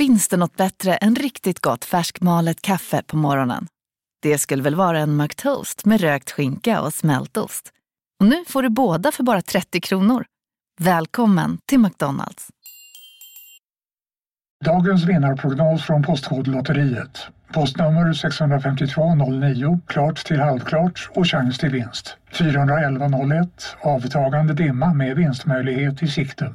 Finns det något bättre än riktigt gott färskmalet kaffe på morgonen? Det skulle väl vara en McToast med rökt skinka och smältost. Och nu får du båda för bara 30 kronor. Välkommen till McDonalds. Dagens vinnarprognos från Postkodlotteriet. Postnummer 65209, klart till halvklart och chans till vinst. 41101, avtagande dimma med vinstmöjlighet i sikte.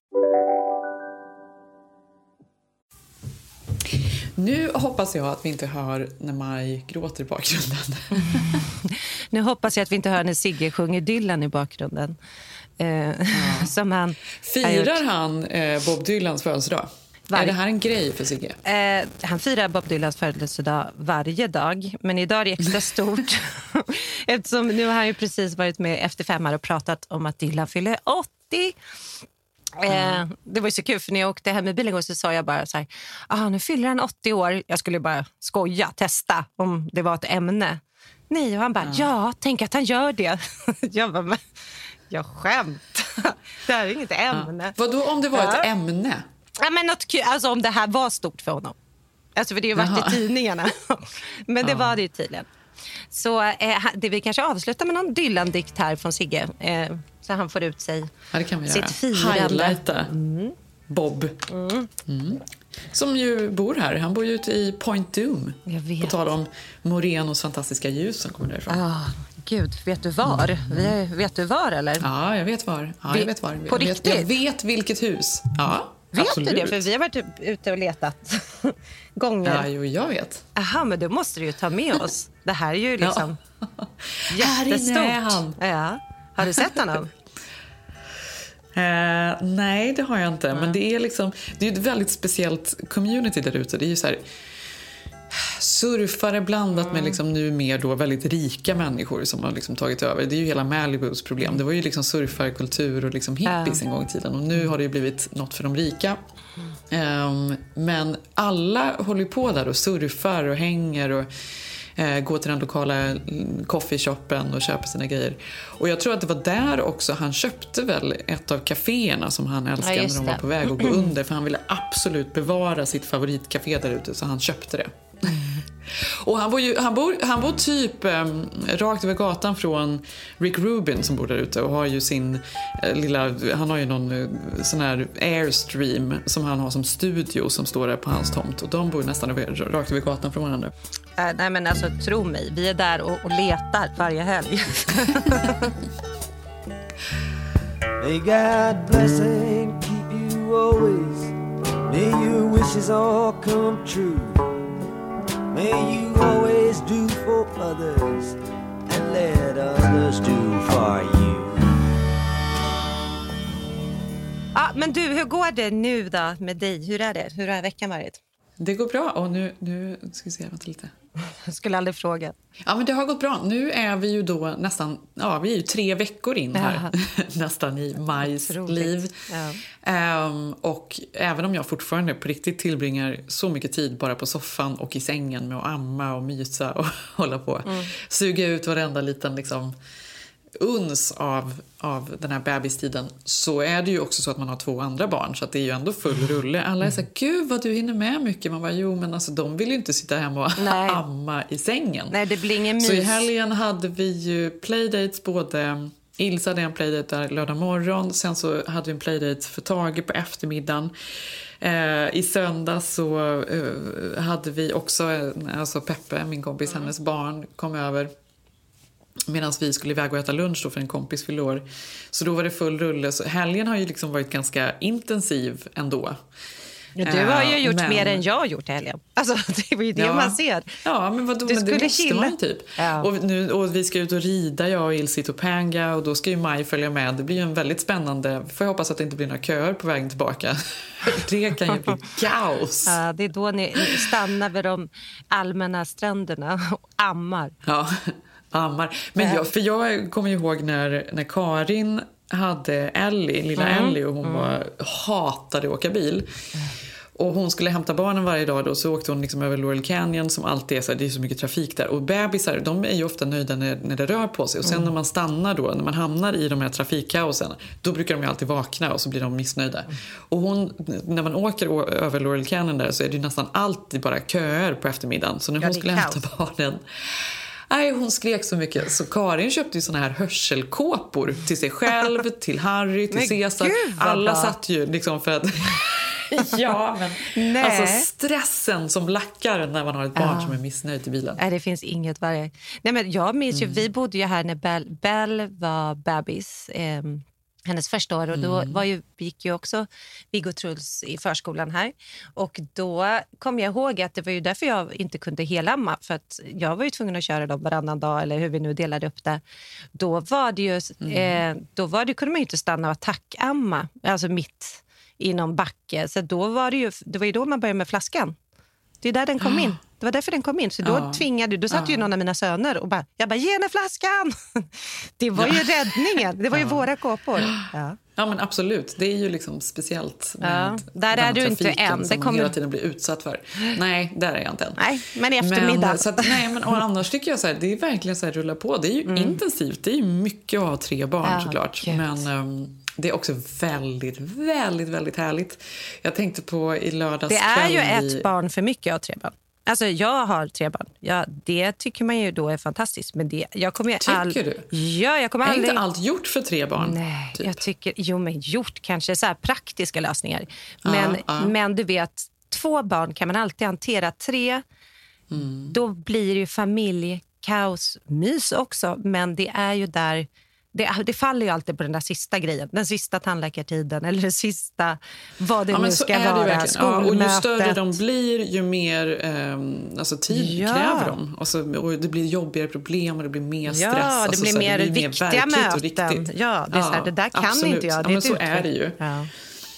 Nu hoppas jag att vi inte hör när Maj gråter i bakgrunden. nu hoppas jag att vi inte hör när Sigge sjunger Dylan i bakgrunden. Eh, ja. som han Firar han eh, Bob Dylans födelsedag? Var... Är det här en grej för Sigge? Eh, han firar Bob Dylans födelsedag varje dag, men idag är det extra stort. Eftersom nu har han ju precis varit med efter fem och pratat om att Dylan fyller 80. Eh, det var så kul, för när jag åkte hem med bilen så sa jag bara så här, ah, nu fyller han 80 år. Jag skulle bara skoja, testa om det var ett ämne. Nej, och han bara, mm. ja, tänk att han gör det. jag bara, men jag skämt. det här är inget ämne. Ja. Vadå om det var ja. ett ämne? Ja, men något kul, alltså om det här var stort för honom. Alltså, för det har varit i tidningarna. men det ja. var det ju tydligen. Så eh, det vi kanske avslutar med någon Dylan-dikt här från Sigge. Eh, så han får ut sig ja, det kan vi sitt firande. Highlighta mm. Bob. Mm. Mm. Som ju bor här. Han bor ju ute i Point Doom. Jag vet. På tal om Morenos fantastiska ljus som kommer därifrån. Ah, Gud, vet du var? Mm. Vet du var eller? Ja, jag vet var. Ja, jag vet var. På jag riktigt? jag vet vilket hus. Ja, Vet absolut. du det? För vi har varit ute och letat gånger. Ja, jo, jag vet. Aha, men då måste du ju ta med oss. Det här är ju liksom ja. jättestort. Här inne är han. Ja. Har du sett honom? Eh, nej, det har jag inte. Mm. Men det är liksom, det är ett väldigt speciellt community där ute. Det är ju så här, surfare blandat mm. med liksom nu mer då väldigt rika människor som har liksom tagit över. Det är ju hela Malibus problem. Det var ju liksom surfarkultur och liksom hippies mm. en gång i tiden och nu har det blivit något för de rika. Um, men alla håller på där och surfar och hänger och gå till den lokala coffeeshopen och köpa sina grejer. Och jag tror att det var där också han köpte väl ett av kaféerna som han älskade ja, när de var på väg att gå under. För han ville absolut bevara sitt favoritcafé där ute så han köpte det. Och han bor, ju, han bor, han bor typ eh, rakt över gatan från Rick Rubin som bor där ute och har ju sin eh, lilla, han har ju någon eh, sån här airstream som han har som studio som står där på hans tomt och de bor nästan över, rakt över gatan från varandra. Äh, nej men alltså tro mig, vi är där och, och letar varje helg. May God bless and keep you always May your wishes all come true May you always do for others and let others do for you. Ah, men du, hur går det nu då med dig? Hur är det? Hur har veckan varit? Det går bra. Och nu, nu ska vi se, vänta lite. Jag skulle aldrig fråga. Ja, men det har gått bra. Nu är vi ju då nästan, ja, vi är ju tre veckor in här, nästan i Majs liv. Ja. Um, och även om jag fortfarande på riktigt tillbringar så mycket tid bara på soffan och i sängen med att amma och mysa och hålla på, mm. suga ut varenda liten liksom uns av, av den här bebistiden så är det ju också så att man har två andra barn så att det är ju ändå full rulle. Alla är så här, gud vad du hinner med mycket. Man bara, jo men alltså de vill ju inte sitta hemma och Nej. amma i sängen. Nej, det blir ingen mys. Så i helgen hade vi ju playdates både Ilse hade en playdate där lördag morgon, sen så hade vi en playdate för Tage på eftermiddagen. Eh, I söndag så eh, hade vi också, alltså Peppe, min kompis, mm. hennes barn kom över Medan vi skulle iväg och äta lunch då för en kompis fyllde år. Så då var det full rulle. Så helgen har ju liksom varit ganska intensiv ändå. Ja, du har ju gjort men... mer än jag har gjort i helgen. Alltså, det var ju det ja. man ser. Ja, men, vadå, du men det måste chilla. man typ. Ja. Och, nu, och vi ska ut och rida, jag och Ilse i Topanga och då ska ju Maj följa med. Det blir ju en väldigt spännande... Får jag hoppas att det inte blir några köer på vägen tillbaka. det kan ju bli kaos. Ja, det är då ni stannar vid de allmänna stränderna och ammar. Ja ammar. Men jag, för jag kommer ihåg när, när Karin hade Ellie, lilla Ellie och hon var, hatade att åka bil. Och hon skulle hämta barnen varje dag då, så åkte hon liksom över Laurel Canyon som alltid är så här, det är så mycket trafik där. Och bebisar de är ju ofta nöjda när, när det rör på sig. Och sen när man stannar då, när man hamnar i de här trafikkaosen, då brukar de ju alltid vakna och så blir de missnöjda. Och hon, när man åker över Laurel Canyon där så är det ju nästan alltid bara köer på eftermiddagen. Så när Ja, hon är skulle hämta kaos. barnen Nej, hon skrek så mycket. Så Karin köpte ju såna här hörselkåpor till sig själv, till Harry, till Cesar. gud, Alla bra. satt ju liksom för att... ja, men Nej. alltså stressen som lackar när man har ett barn Ja. som är missnöjd i bilen. Nej, det finns inget värre. Nej, men jag minns Mm. ju, vi bodde ju här när Bell, Bell var bebis. ehm, hennes första år. Och då Mm. var ju, gick ju också Viggo Truls i förskolan här. Och då kom jag ihåg att det var ju därför jag inte kunde helamma. För att jag var ju tvungen att köra dem varannan dag eller hur vi nu delade upp det. Då var det ju, Mm. eh, då var det, kunde man ju inte stanna och attackamma, alltså mitt i någon backe. Så då var det ju, det var ju då man började med flaskan. Det är där den kom in. Det var därför den kom in. Så då Ja. tvingade, då satt ju någon av mina söner och bara, jag bara, ge henne flaskan! Det var ju räddningen. Det var ju våra kåpor. Ja. Ja, men absolut. Det är ju liksom speciellt. med Ja, där är du inte än. Det kommer- hela tiden blir utsatt för. Nej, där är jag inte än. Nej, men i eftermiddag. Men, så att, nej, men, och annars tycker jag så här, det är verkligen så här rulla på. Det är ju intensivt. Det är mycket att ha tre barn Mm. Ja, såklart. gud. Men ehm, det är också väldigt, väldigt, väldigt härligt. Jag tänkte på i lördags Det är ju ett i- barn för mycket, har tre barn. Alltså jag har tre barn. Ja, det tycker man ju då är fantastiskt. Men det, jag kommer Tycker all... du? Ja, jag kommer Är aldrig... inte allt gjort för tre barn? Nej, typ? jag tycker... Jo, men gjort kanske. Så här praktiska lösningar. Men, ja. men du vet, två barn kan man alltid hantera. Tre, Mm. då blir det ju familjekaos, mys också. Men det är ju där... Det, det faller ju alltid på den där sista grejen. Den sista tandläkartiden eller det sista vad det Ja, nu ska vara. Ja, och ju större de blir, ju mer ehm, alltså tid Ja. kräver de. Och, så, och det blir jobbigare problem och det blir mer stress. Ja, det alltså, blir mer det blir viktiga och möten. Ja, det, är så här, det där kan absolut. inte jag. Ja, Det är men så är det ju.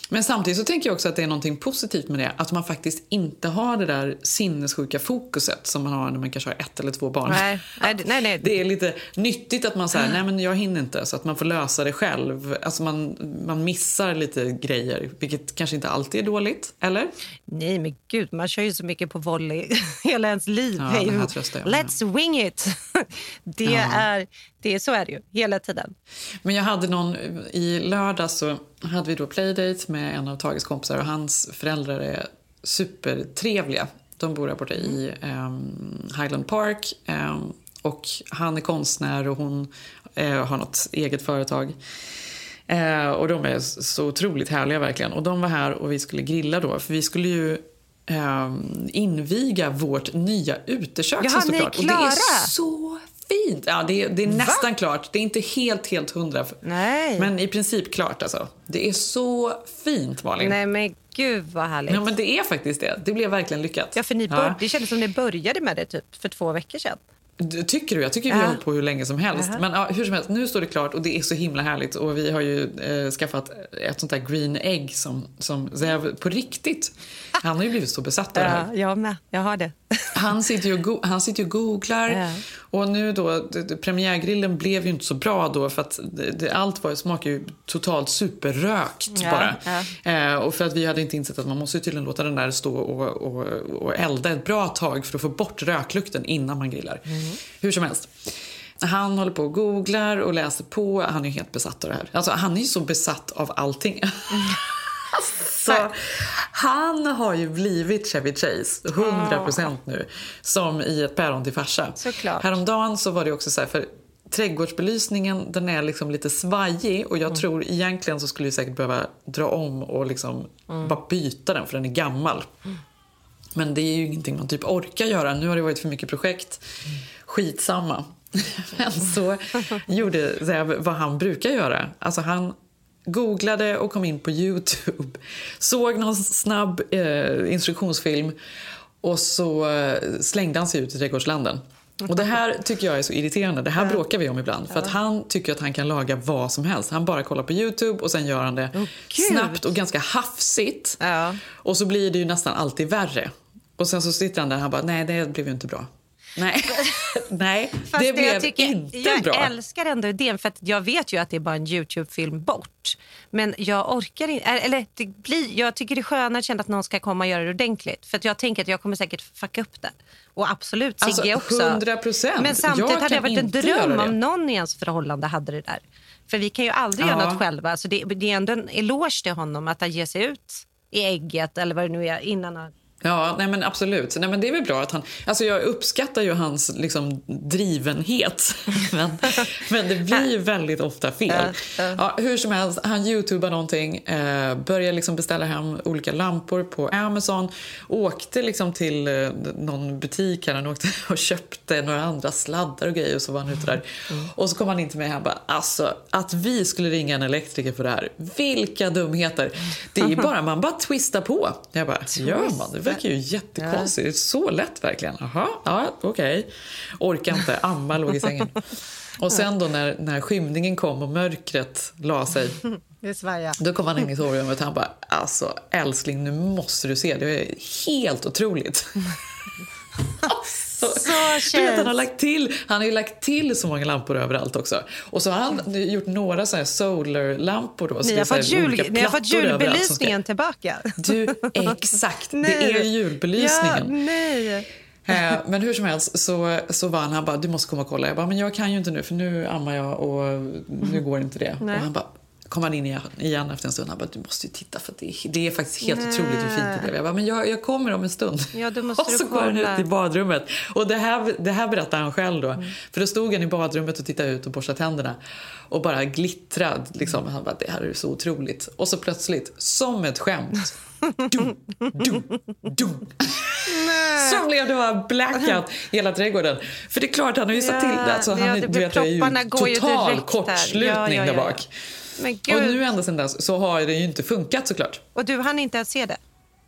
Men samtidigt så tänker jag också att det är något positivt med det. Att man faktiskt inte har det där sinnessjuka fokuset som man har när man kanske har ett eller två barn. Nej, nej, nej, nej. Det är lite nyttigt att man säger nej men jag hinner inte så att man får lösa det själv. Alltså man, man missar lite grejer, vilket kanske inte alltid är dåligt, eller? Nej, men gud, man kör ju så mycket på volley hela ens liv. Ja. Let's wing it! Det är, det så är det ju, hela tiden. Men jag hade någon, i lördag så hade vi då playdate med en av Tages kompisar och hans föräldrar är supertrevliga. De bor där borta i ehm, Highland Park ehm, och han är konstnär och hon eh, har något eget företag. Eh, och de är så otroligt härliga verkligen. Och de var här och vi skulle grilla då för vi skulle ju ehm, inviga vårt nya utekök Jaha, ni är klart. Och det klara? är så fint! Ja, det är, det är nästan klart. Det är inte helt, helt hundra. Nej. Men i princip klart alltså. Det är så fint Malin. Nej, men gud vad härligt. Ja, men det är faktiskt det. Det blev verkligen lyckat. Ja, för ni Ja. bör, Det kändes som ni började med det typ för två veckor sedan. Tycker du? Jag tycker vi har hållit på hur länge som helst. Men ja, hur som helst, nu står det klart och det är så himla härligt. Och vi har ju eh, skaffat ett sånt där green egg som, som Zev, på riktigt. Han har ju blivit så besatt av det här. Ja, jag med. Jag har det. Han sitter ju och, han sitter ju och googlar. Ja. Och nu då, premiärgrillen blev ju inte så bra då för att det, allt var, smakar ju totalt superrökt bara. ja. Eh, och för att vi hade inte insett att man måste ju tydligen låta den där stå och, och, och elda ett bra tag för att få bort röklukten innan man grillar. Mm. Hur som helst. Han håller på och googlar och läser på. Han är helt besatt av det här. Alltså, han är ju så besatt av allting. Så han har ju blivit Chevy Chase, 100% nu, som i ett päron till farsa. Såklart. Häromdagen så var det också så här, för trädgårdsbelysningen den är liksom lite svajig och jag Mm. tror egentligen så skulle jag säkert behöva dra om och liksom Mm. bara byta den för den är gammal. Men det är ju ingenting man typ orkar göra. Nu har det varit för mycket projekt. Skitsamma. Men så gjorde Zev vad han brukar göra. Alltså han googlade och kom in på Youtube. Såg någon snabb eh, instruktionsfilm och så eh, slängde han sig ut i trädgårdslanden. Och det här tycker jag är så irriterande. Det här bråkar vi om ibland. För att han tycker att han kan laga vad som helst. Han bara kollar på Youtube och sen gör han det Gud. snabbt och ganska hafsigt. Ja. Och så blir det ju nästan alltid värre. Och sen så sitter han där och han bara, nej det blev ju inte bra. Nej, Nej Fast det jag blev tycker, inte jag bra. älskar ändå idén för att jag vet ju att det är bara en Youtube-film bort. Men jag orkar inte, eller det blir, jag tycker det är skönare att känna att någon ska komma och göra det ordentligt. För jag tänker att jag kommer säkert fucka upp det. Och absolut Sigge Alltså, också. 100%. Men samtidigt Jag hade det kan varit en dröm om någon i ens förhållande hade det där. För vi kan ju aldrig Ja. göra något själva. Så det, det är ändå en eloge till honom att han ger sig ut i ägget eller vad det nu är innan han... Ja, nej men absolut. Nej, men det är väl bra att han... Alltså jag uppskattar ju hans liksom, drivenhet. men, men det blir ju väldigt ofta fel. Ja, hur som helst, han youtubar någonting, eh, börjar liksom beställa hem olika lampor på Amazon. Åkte liksom till eh, någon butik här, han åkte och köpte några andra sladdar och grejer och så var han ute där. Och så kom han in till mig och han bara, alltså att vi skulle ringa en elektriker för det här, vilka dumheter. Det är bara, man bara twistar på. Jag bara, gör man? Det verkar ju jättekonstigt. Det är så lätt verkligen. Jaha, ja okej. Orkar inte, amma låg i sängen. Och sen då när, när skymningen kom och mörkret la sig då kom han in i sovrummet och han bara, alltså älskling nu måste du se, det är helt otroligt. Så du vet, han, har lagt till, han har ju lagt till så många lampor överallt också. Och så har han gjort några så här solar-lampor då. Ni har, fått jul, ni har fått som ska- julbelysningen tillbaka. Du, exakt. det är julbelysningen. Ja, nej. Eh, men hur som helst så, så var han, han bara, du måste komma och kolla. Jag bara, men jag kan ju inte nu för nu ammar jag och nu går inte det. Nej. Och han bara, kom han in igen, efter en stund. Han bara, du måste ju titta för det, är- det är faktiskt helt otroligt hur fint det blev. Jag bara, men jag, jag kommer om en stund. Ja, då måste och så går han ut i badrummet. Och det här, det här berättade han själv då. Mm. För då stod han i badrummet och tittade ut och borstade tänderna. Och bara glittrad. Liksom. Han bara, det här är så otroligt. Och så plötsligt, som ett skämt. Dum, dum, dum. Så blev det bara blackout hela trädgården. För det är klart, han har ju satt till det. Alltså, han, ja, det du vet, det är ju total kortslutning Ja, ja, ja, där bak. Men gud. Och nu ända sedan dess så har det ju inte funkat såklart. Och du hann inte ens se det?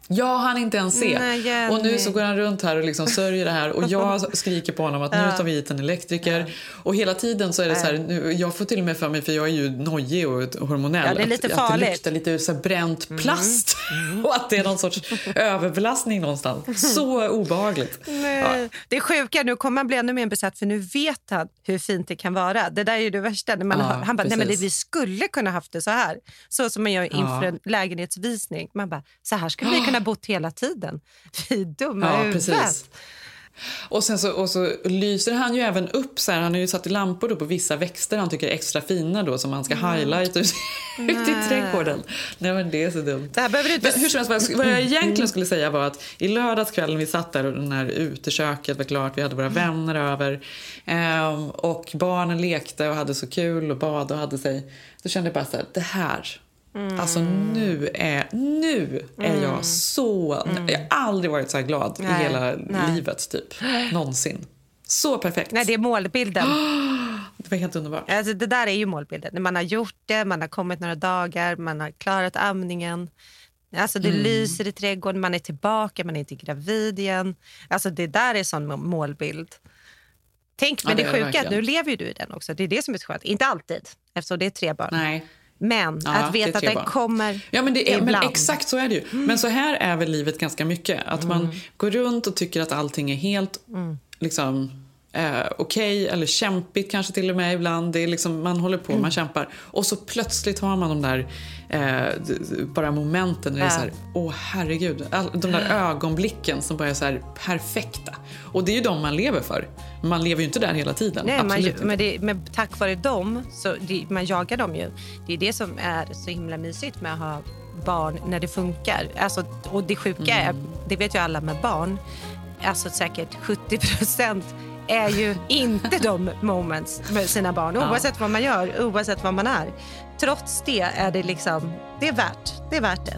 Jag hann inte ens se. Nej, och nu så går han runt här och liksom sörjer det här och jag skriker på honom att nu tar vi hit en elektriker. Och hela tiden så är det så här, nu, jag får till och med för mig, för jag är ju nojig och hormonell, Ja, det är lite att, att farligt. Mm. det luktar lite så bränt plast och att det är någon sorts överbelastning någonstans. Så obehagligt. Nej. Det är sjuka, nu kommer han bli ännu mer besatt för nu vet han hur fint det kan vara. Det där är ju det värsta. När man Ja, hör, han bara, nej men det, precis. vi skulle kunna haft det så här. Så som man gör inför Ja. en lägenhetsvisning. Man bara, så här skulle vi kunna bott hela tiden. Vi är dumma Ja, huvudet. Och sen så, och så lyser han ju även upp så här, han har ju satt lampor då på vissa växter han tycker är extra fina då som han ska highlighta ut, ut i trädgården. Nej men det är så dumt. Det här behöver du inte... Men hur som helst, vad jag, egentligen skulle säga var att i lördagskvällen vi satt där och den här uteköket var klart, vi hade våra vänner över ehm, och barnen lekte och hade så kul och bad och hade sig. Då kände jag bara så här, det här Alltså nu är, nu är jag så... Jag har aldrig varit så här glad Nej, i hela nej. livet, typ. Någonsin. Så perfekt. Nej, det är målbilden. Det var helt underbart. Alltså, det där är ju målbilden. När man har gjort det, man har kommit några dagar, man har klarat amningen. Alltså Mm. det lyser i trädgården, man är tillbaka, man är inte gravid igen. Alltså det där är sån må- målbild. Tänk, Ja, men det det, det sjuka nu lever ju du i den också. Det är det som är så skönt. Inte alltid, eftersom det är tre barn. Nej. Men Ja, att veta att den kommer Ja, men, det är, men ibland. exakt så är det ju. Men så här är väl livet ganska mycket. Att man Mm. går runt och tycker att allting är helt liksom, eh, okej eller kämpigt kanske till och med ibland. Det är liksom, man håller på, Mm. man kämpar. Och så plötsligt har man de där eh, bara momenten när det är så här, åh herregud. De där ögonblicken som bara är så här perfekta. Och det är ju de man lever för. Man lever ju inte där hela tiden. Nej, man, men, det, men tack vare dem, så det, man jagar dem ju. Det är det som är så himla mysigt med att ha barn när det funkar. Alltså, och det sjuka är, Mm. det vet ju alla med barn, alltså säkert 70 procent är ju inte de moments med sina barn, oavsett vad man gör, oavsett vad man är. Trots det är det liksom, det är värt, det är värt det.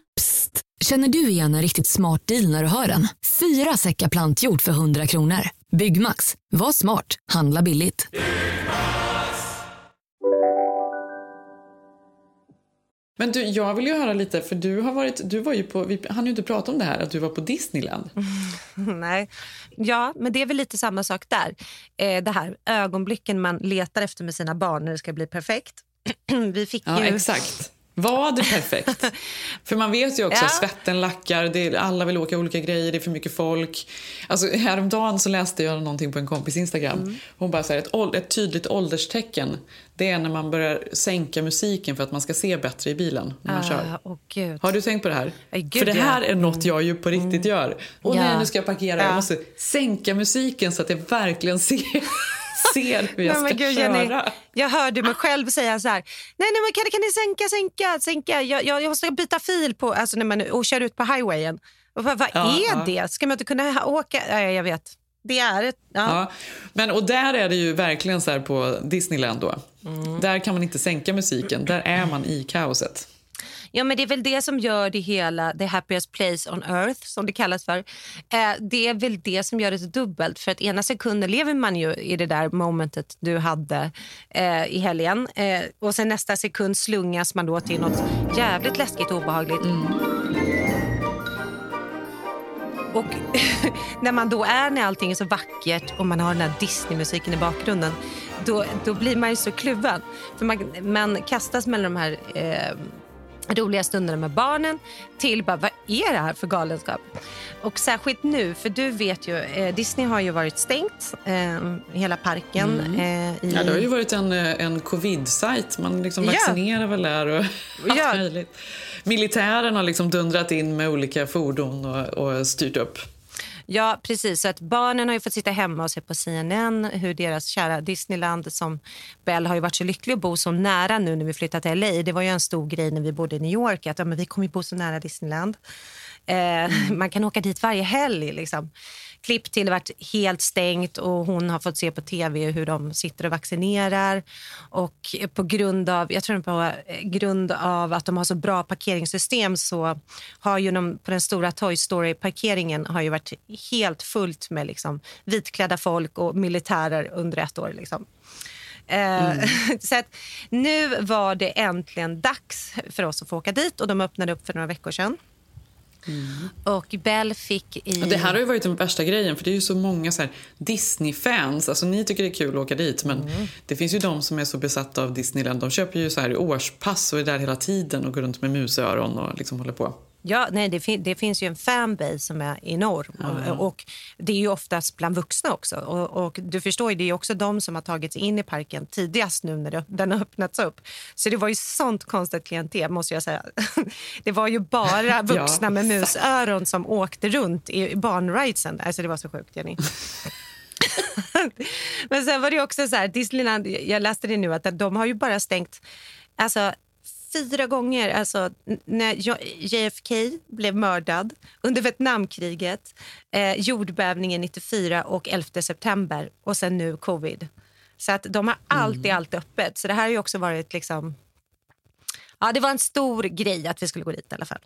Känner du igen en riktigt smart deal när du hör den? Fyra säckar plantjord för 100 kronor. Byggmax. Var smart. Handla billigt. Men du, jag vill ju höra lite, för du har varit, du var ju på, vi hann ju inte prata om det här, att du var på Disneyland. Nej. Ja, men det är väl lite samma sak där. Eh, det här ögonblicken man letar efter med sina barn när det ska bli perfekt. vi fick Ja, ju... exakt. Var det perfekt? för man vet ju också, Ja. svetten lackar, det är, alla vill åka olika grejer, det är för mycket folk. Alltså, häromdagen så läste jag någonting på en kompis Instagram. Mm. Hon bara så här, ett, ett tydligt ålderstecken, det är när man börjar sänka musiken för att man ska se bättre i bilen när man kör. Ah, åh, gud. Har du tänkt på det här? Ay, gud, för det här ja. Mm. är något jag ju på riktigt gör. Och Ja. nej, nu ska jag parkera. Ja. Jag måste sänka musiken så att jag verkligen ser, ser hur jag Nej, men ska gud, köra. Jenny, jag hörde mig själv säga så här. Nej, nej men kan, kan ni sänka, sänka, sänka? Jag, jag, jag måste byta fil på, alltså, när man, och köra ut på highwayen. Och vad vad Ja, är ja. det? Ska man inte kunna åka? Nej, jag vet. Det är ett... Ja. Ja, men och där är det ju verkligen så här på Disneyland då. Mm. Där kan man inte sänka musiken, där är man i kaoset. Ja, men det är väl det som gör det hela, the happiest place on earth som det kallas för. Eh, det är väl det som gör det så dubbelt. För att ena sekunden lever man ju i det där momentet du hade eh, i helgen. Eh, och sen nästa sekund slungas man då till något jävligt läskigt och obehagligt. Och när man då är när allting är så vackert och man har den här Disney-musiken i bakgrunden, då, då blir man ju så kluven. För man, man kastas mellan de här eh, roliga stunderna med barnen till bara, vad är det här för galenskap? Och särskilt nu, för du vet ju, eh, Disney har ju varit stängt, eh, hela parken. Eh, i, Mm. Ja, det har ju varit en, eh, en covid-sajt. Man liksom Ja. vaccinerar väl där och allt Ja. möjligt. Militären har liksom dundrat in med olika fordon och, och styrt upp. Ja, precis. Så att barnen har ju fått sitta hemma och se på CNN hur deras kära Disneyland som Bell har ju varit så lycklig att bo så nära nu när vi flyttat till LA. Det var ju en stor grej när vi bodde i New York att ja, men vi kommer ju bo så nära Disneyland. Eh, Man kan åka dit varje helg. Liksom. Klipp till varit helt stängt och hon har fått se på tv hur de sitter och vaccinerar. Och på grund av, jag tror på eh, grund av att de har så bra parkeringssystem så har ju de på den stora Toy Story-parkeringen har ju varit helt fullt med liksom vitklädda folk och militärer under ett år. Liksom. Eh, så att nu var det äntligen dags för oss att få åka dit och de öppnade upp för några veckor sedan. Och Bell fick i... Det här har ju varit den värsta grejen, för det är ju så många så Disney-fans. Alltså ni tycker det är kul att åka dit, men Mm. det finns ju de som är så besatta av Disneyland. De köper ju så här årspass och är där hela tiden och går runt med musöron och liksom håller på. Ja, nej, det, fin- det finns ju en fanbase som är enorm. Och, och Det är ju oftast bland vuxna också. Och, och Du förstår, ju, det är också de som har tagit sig in i parken tidigast nu när det, den har öppnats upp. Så det var ju sånt konstigt klientel, måste jag säga. Det var ju bara vuxna med musöron som åkte runt i barnridesen. Alltså det var så sjukt, Jenny. Men sen var det också så här, Disneyland, jag läste det nu, att de har ju bara stängt alltså, fyra gånger. Alltså, när JFK blev mördad under Vietnamkriget, eh, jordbävningen 94 och 11 september och sen nu covid. Så att de har alltid allt öppet. Så det här har ju också varit liksom... Ja, det var en stor grej att vi skulle gå dit i alla fall.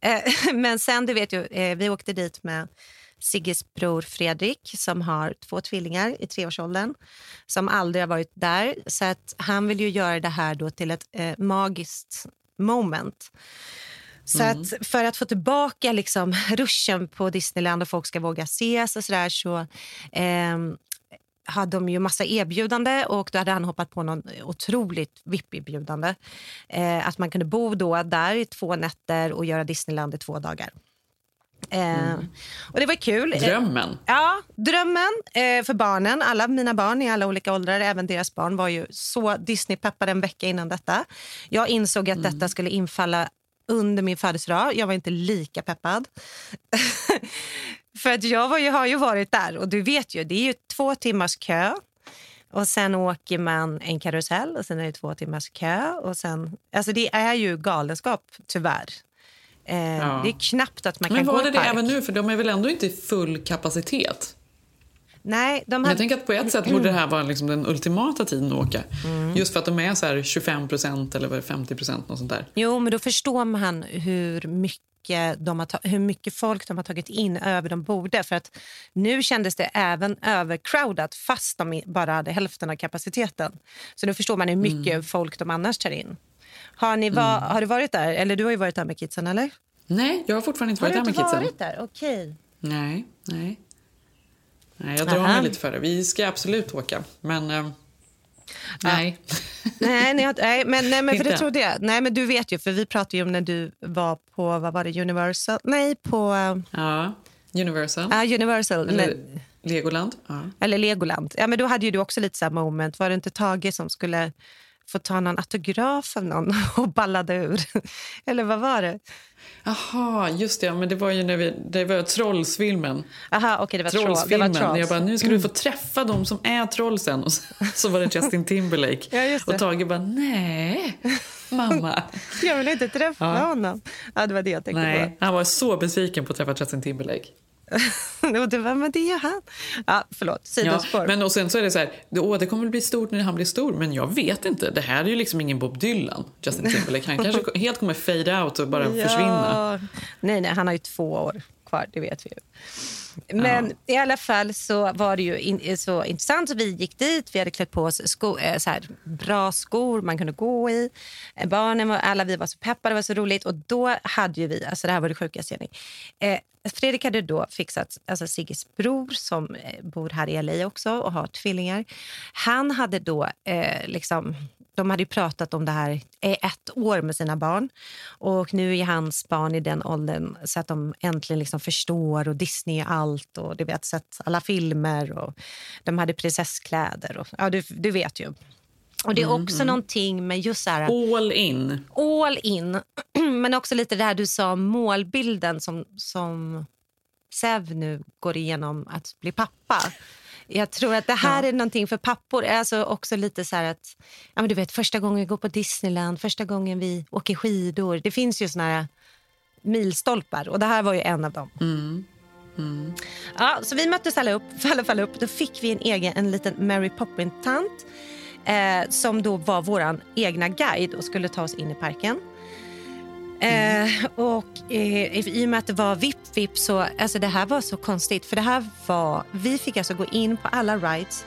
Eh, men sen, du vet ju, eh, vi åkte dit med Sigges bror Fredrik som har två tvillingar i treårsåldern som aldrig har varit där. Så att han vill ju göra det här då till ett eh, magiskt moment. Så att för att få tillbaka liksom ruschen på Disneyland och folk ska våga ses och sådär så ehm, hade de ju massa erbjudande och då hade han hoppat på någon otroligt VIP-erbjudande. Eh, att man kunde bo då där i två nätter och göra Disneyland i två dagar. Eh, och det var kul. Eh, Drömmen. Ja, drömmen eh, för barnen. Alla mina barn i alla olika åldrar, även deras barn, var ju så Disney-peppade en vecka innan detta. Jag insåg att detta skulle infalla under min födelsedag. Jag var inte lika peppad. för att jag var ju, har ju varit där och du vet ju, det är ju två timmars kö. Och sen åker man en karusell och sen är det två timmars kö. Och sen, alltså det är ju galenskap, tyvärr. Eh, Ja. Det är knappt att man Men kan gå var i det det park. även nu? För de är väl ändå inte i full kapacitet? Nej, de Men hade... Jag tänker att på ett sätt borde det här vara liksom den ultimata tiden att åka. Mm. Just för att de är så här 25 procent eller vad är det, 50 procent. Jo, men då förstår man hur mycket, de har hur mycket folk de har tagit in över de borde. För att nu kändes det även övercrowdat fast de bara hade hälften av kapaciteten. Så då förstår man hur mycket Mm. folk de annars tar in. Har, ni va- har du varit där? Eller du har ju varit där med kidsen, eller? Nej, jag har fortfarande inte Har varit du där med inte kidsen. varit där? Okej. Nej, nej. Nej, jag drar Aha. mig lite för det. Vi ska absolut åka, men... Eh, nej. Nej, nej, nej, men, nej, men för det Inte? trodde jag. Nej, men du vet ju, för vi pratade ju om när du var på, vad var det, Universal? Nej, på Ja, Universal. uh, Universal. Eller. Legoland. Ja. Eller Legoland. Ja, men då hade ju du också lite här moment. Var det inte Tage som skulle få ta någon autograf av någon och ballade ur? Eller vad var det? Jaha, just det. Men det var ju när vi, det var Trollsfilmen. Aha, okej, det var Trollsfilmen. trolls. Jag bara, nu ska du få träffa dem som är trollsen. Och så, så var det Justin Timberlake. Ja. Och Tage bara, nej, mamma. Jag vill inte träffa Ja. honom. Ja, det var det jag tänkte nej, han var så besviken på att träffa Justin Timberlake. Och det var, men det gör han. Ja, förlåt, Ja, sidospår. men och sen så är det så här, åh, det kommer att bli stort när han blir stor. Men jag vet inte. Det här är ju liksom ingen Bob Dylan, Justin Timberlake. Han kanske helt kommer fade out och bara försvinna. Nej, nej, han har ju två år kvar, det vet vi ju. Men i alla fall så var det ju in, så intressant. Så vi gick dit, vi hade klätt på oss sko, eh, så här, bra skor man kunde gå i. Eh, Barnen var, alla vi var så peppade, det var så roligt. Och då hade ju vi, alltså det här var det sjukaste Jenny. Eh, Fredrik hade då fixat, alltså Sigges bror som eh, bor här i LA också och har tvillingar. Han hade då eh, liksom de hade ju pratat om det här i ett år med sina barn. Och Nu är hans barn i den åldern så att de äntligen liksom förstår och Disney är allt. och Du vet, sett alla filmer och de hade prinsesskläder. Och, ja, du, du vet ju. Och Det är Mm, också någonting med just så här, All in. all in. Men också lite det här du sa, målbilden som, som Sev nu går igenom att bli pappa. Jag tror att det här är någonting för pappor. Alltså också lite så att, ja men du vet första gången vi går på Disneyland, första gången vi åker skidor. Det finns ju såna här milstolpar och det här var ju en av dem. Ja, så vi möttes alla upp, för alla fall upp. Då fick vi en egen, en liten Mary Poppins-tant eh, som då var vår egna guide och skulle ta oss in i parken. Mm. Eh, och eh, I och med att det var VIP-VIP så alltså det här var så konstigt. För det här var, Vi fick alltså gå in på alla rides.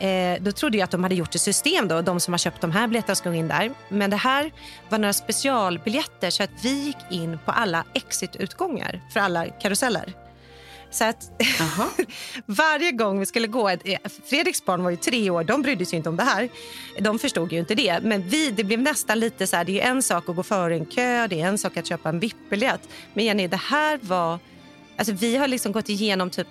Eh, då trodde jag att de hade gjort ett system, då, de som har köpt de här biljetterna ska gå in där. Men det här var några specialbiljetter så att vi gick in på alla exit-utgångar för alla karuseller. Så att varje gång vi skulle gå... eh, Fredriks barn var ju tre år, de brydde sig inte om det här. De förstod ju inte det. Men vi, det blev nästan lite så här, det är en sak att gå före en kö, det är en sak att köpa en VIP-biljett. Men Jenny, det här var... Alltså vi har liksom gått igenom typ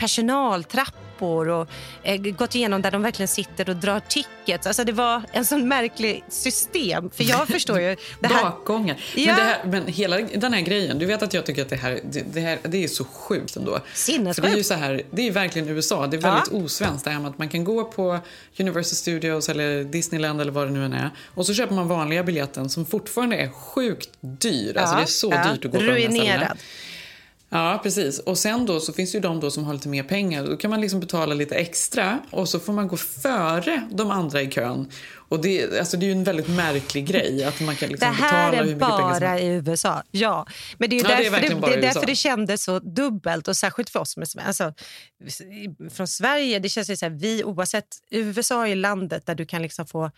personaltrappor och eh, gått igenom där de verkligen sitter och drar tickets. Alltså det var en sån märklig system. För jag förstår ju... Det här, Bakgångar. Ja. Men, det här, men hela den här grejen, du vet att jag tycker att det här, det, det här det är så sjukt ändå. För Sinnessjukt. det är ju så här, det är verkligen USA. Det är Ja. väldigt osvenskt det här med att man kan gå på Universal Studios eller Disneyland eller vad det nu än är. Och så köper man vanliga biljetten som fortfarande är sjukt dyr. Alltså Ja, det är så ja. dyrt att gå på de här ställena. Ja, precis. Och sen då så finns det ju de då som har lite mer pengar. Då kan man liksom betala lite extra och så får man gå före de andra i kön. Och det, alltså det är ju en väldigt märklig grej att man kan liksom det här betala är som bara i USA. Ja, men det är, Ja, det är därför, det, det, är därför det kändes så dubbelt och särskilt för oss med alltså, från Sverige. Det känns ju så här, vi oavsett USA är landet där du kan liksom få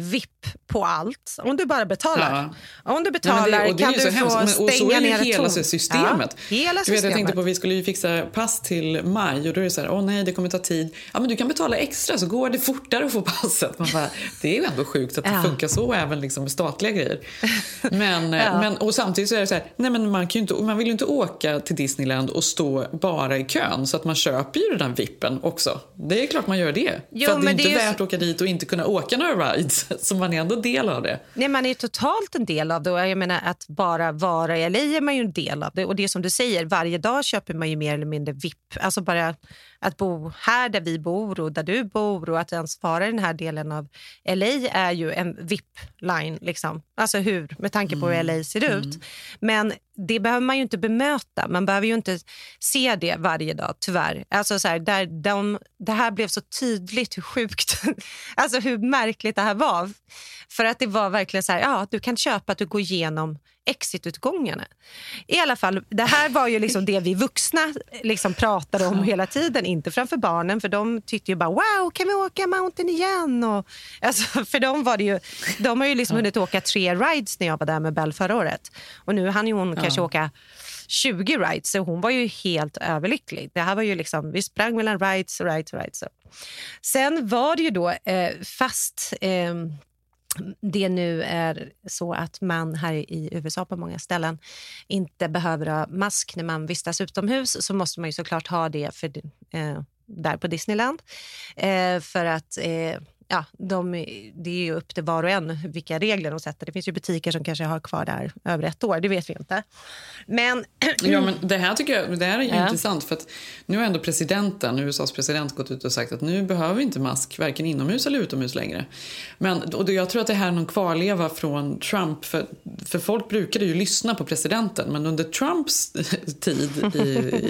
VIP på allt. Om du bara betalar. Om du betalar Nej, det, det kan du få hemskt. Men, och så stänga är ju ner hela systemet. Ja, hela Du vet, systemet. jag tänkte på vi skulle ju fixa pass till maj och då är det så här, åh nej det kommer ta tid. Ja men du kan betala extra så går det fortare att få passet. Man bara, det är ju ändå sjukt att det Ja. funkar så även liksom med statliga grejer. Men, eh, Ja. men, och samtidigt så är det så här, nej men man, kan inte, man vill ju inte åka till Disneyland och stå bara i kön så att man köper ju den där vippen också. Det är klart man gör det. Jo, För det är inte det är värt att åka dit och inte kunna åka några rides. Så man är ändå del av det. Nej, man är ju totalt en del av det. Och Jag menar, att bara vara i LA är man ju en del av det. Och det är som du säger, varje dag köper man ju mer eller mindre VIP. Alltså bara att bo här där vi bor och där du bor och att ens vara i den här delen av LA är ju en VIP-line. Liksom. Alltså hur, med tanke på hur Mm. LA ser ut. Men det behöver man ju inte bemöta. Man behöver ju inte se det varje dag, tyvärr. Alltså så här, där de, det här blev så tydligt hur sjukt, alltså hur märkligt det här var. För att det var verkligen så här, ja, du kan köpa att du går igenom exitutgångarna. I alla fall, det här var ju liksom det vi vuxna liksom pratade om hela tiden. Inte framför barnen, för de tyckte ju bara wow, kan vi åka mountain igen? Och, alltså, för dem var det ju, de har ju liksom hunnit åka tre rides när jag var där med Bell förra året. Och nu hann ju hon kanske åka 20 rides, så hon var ju helt överlycklig. Det här var ju liksom, vi sprang mellan rides och rides och rides. Sen var det ju då, eh, fast eh, det nu är så att man här i USA på många ställen inte behöver ha mask när man vistas utomhus så måste man ju såklart ha det för, eh, där på Disneyland. Eh, för att eh, ja, de, det är ju upp till var och en vilka regler de sätter. Det finns ju butiker som kanske har kvar där över ett år, det vet vi inte. Men, Ja, men det här tycker jag det här är Ja. intressant för att nu har ändå presidenten, USAs president gått ut och sagt att nu behöver vi inte mask varken inomhus eller utomhus längre. Men och jag tror att det här är någon kvarleva från Trump för, för folk brukade ju lyssna på presidenten men under Trumps tid i,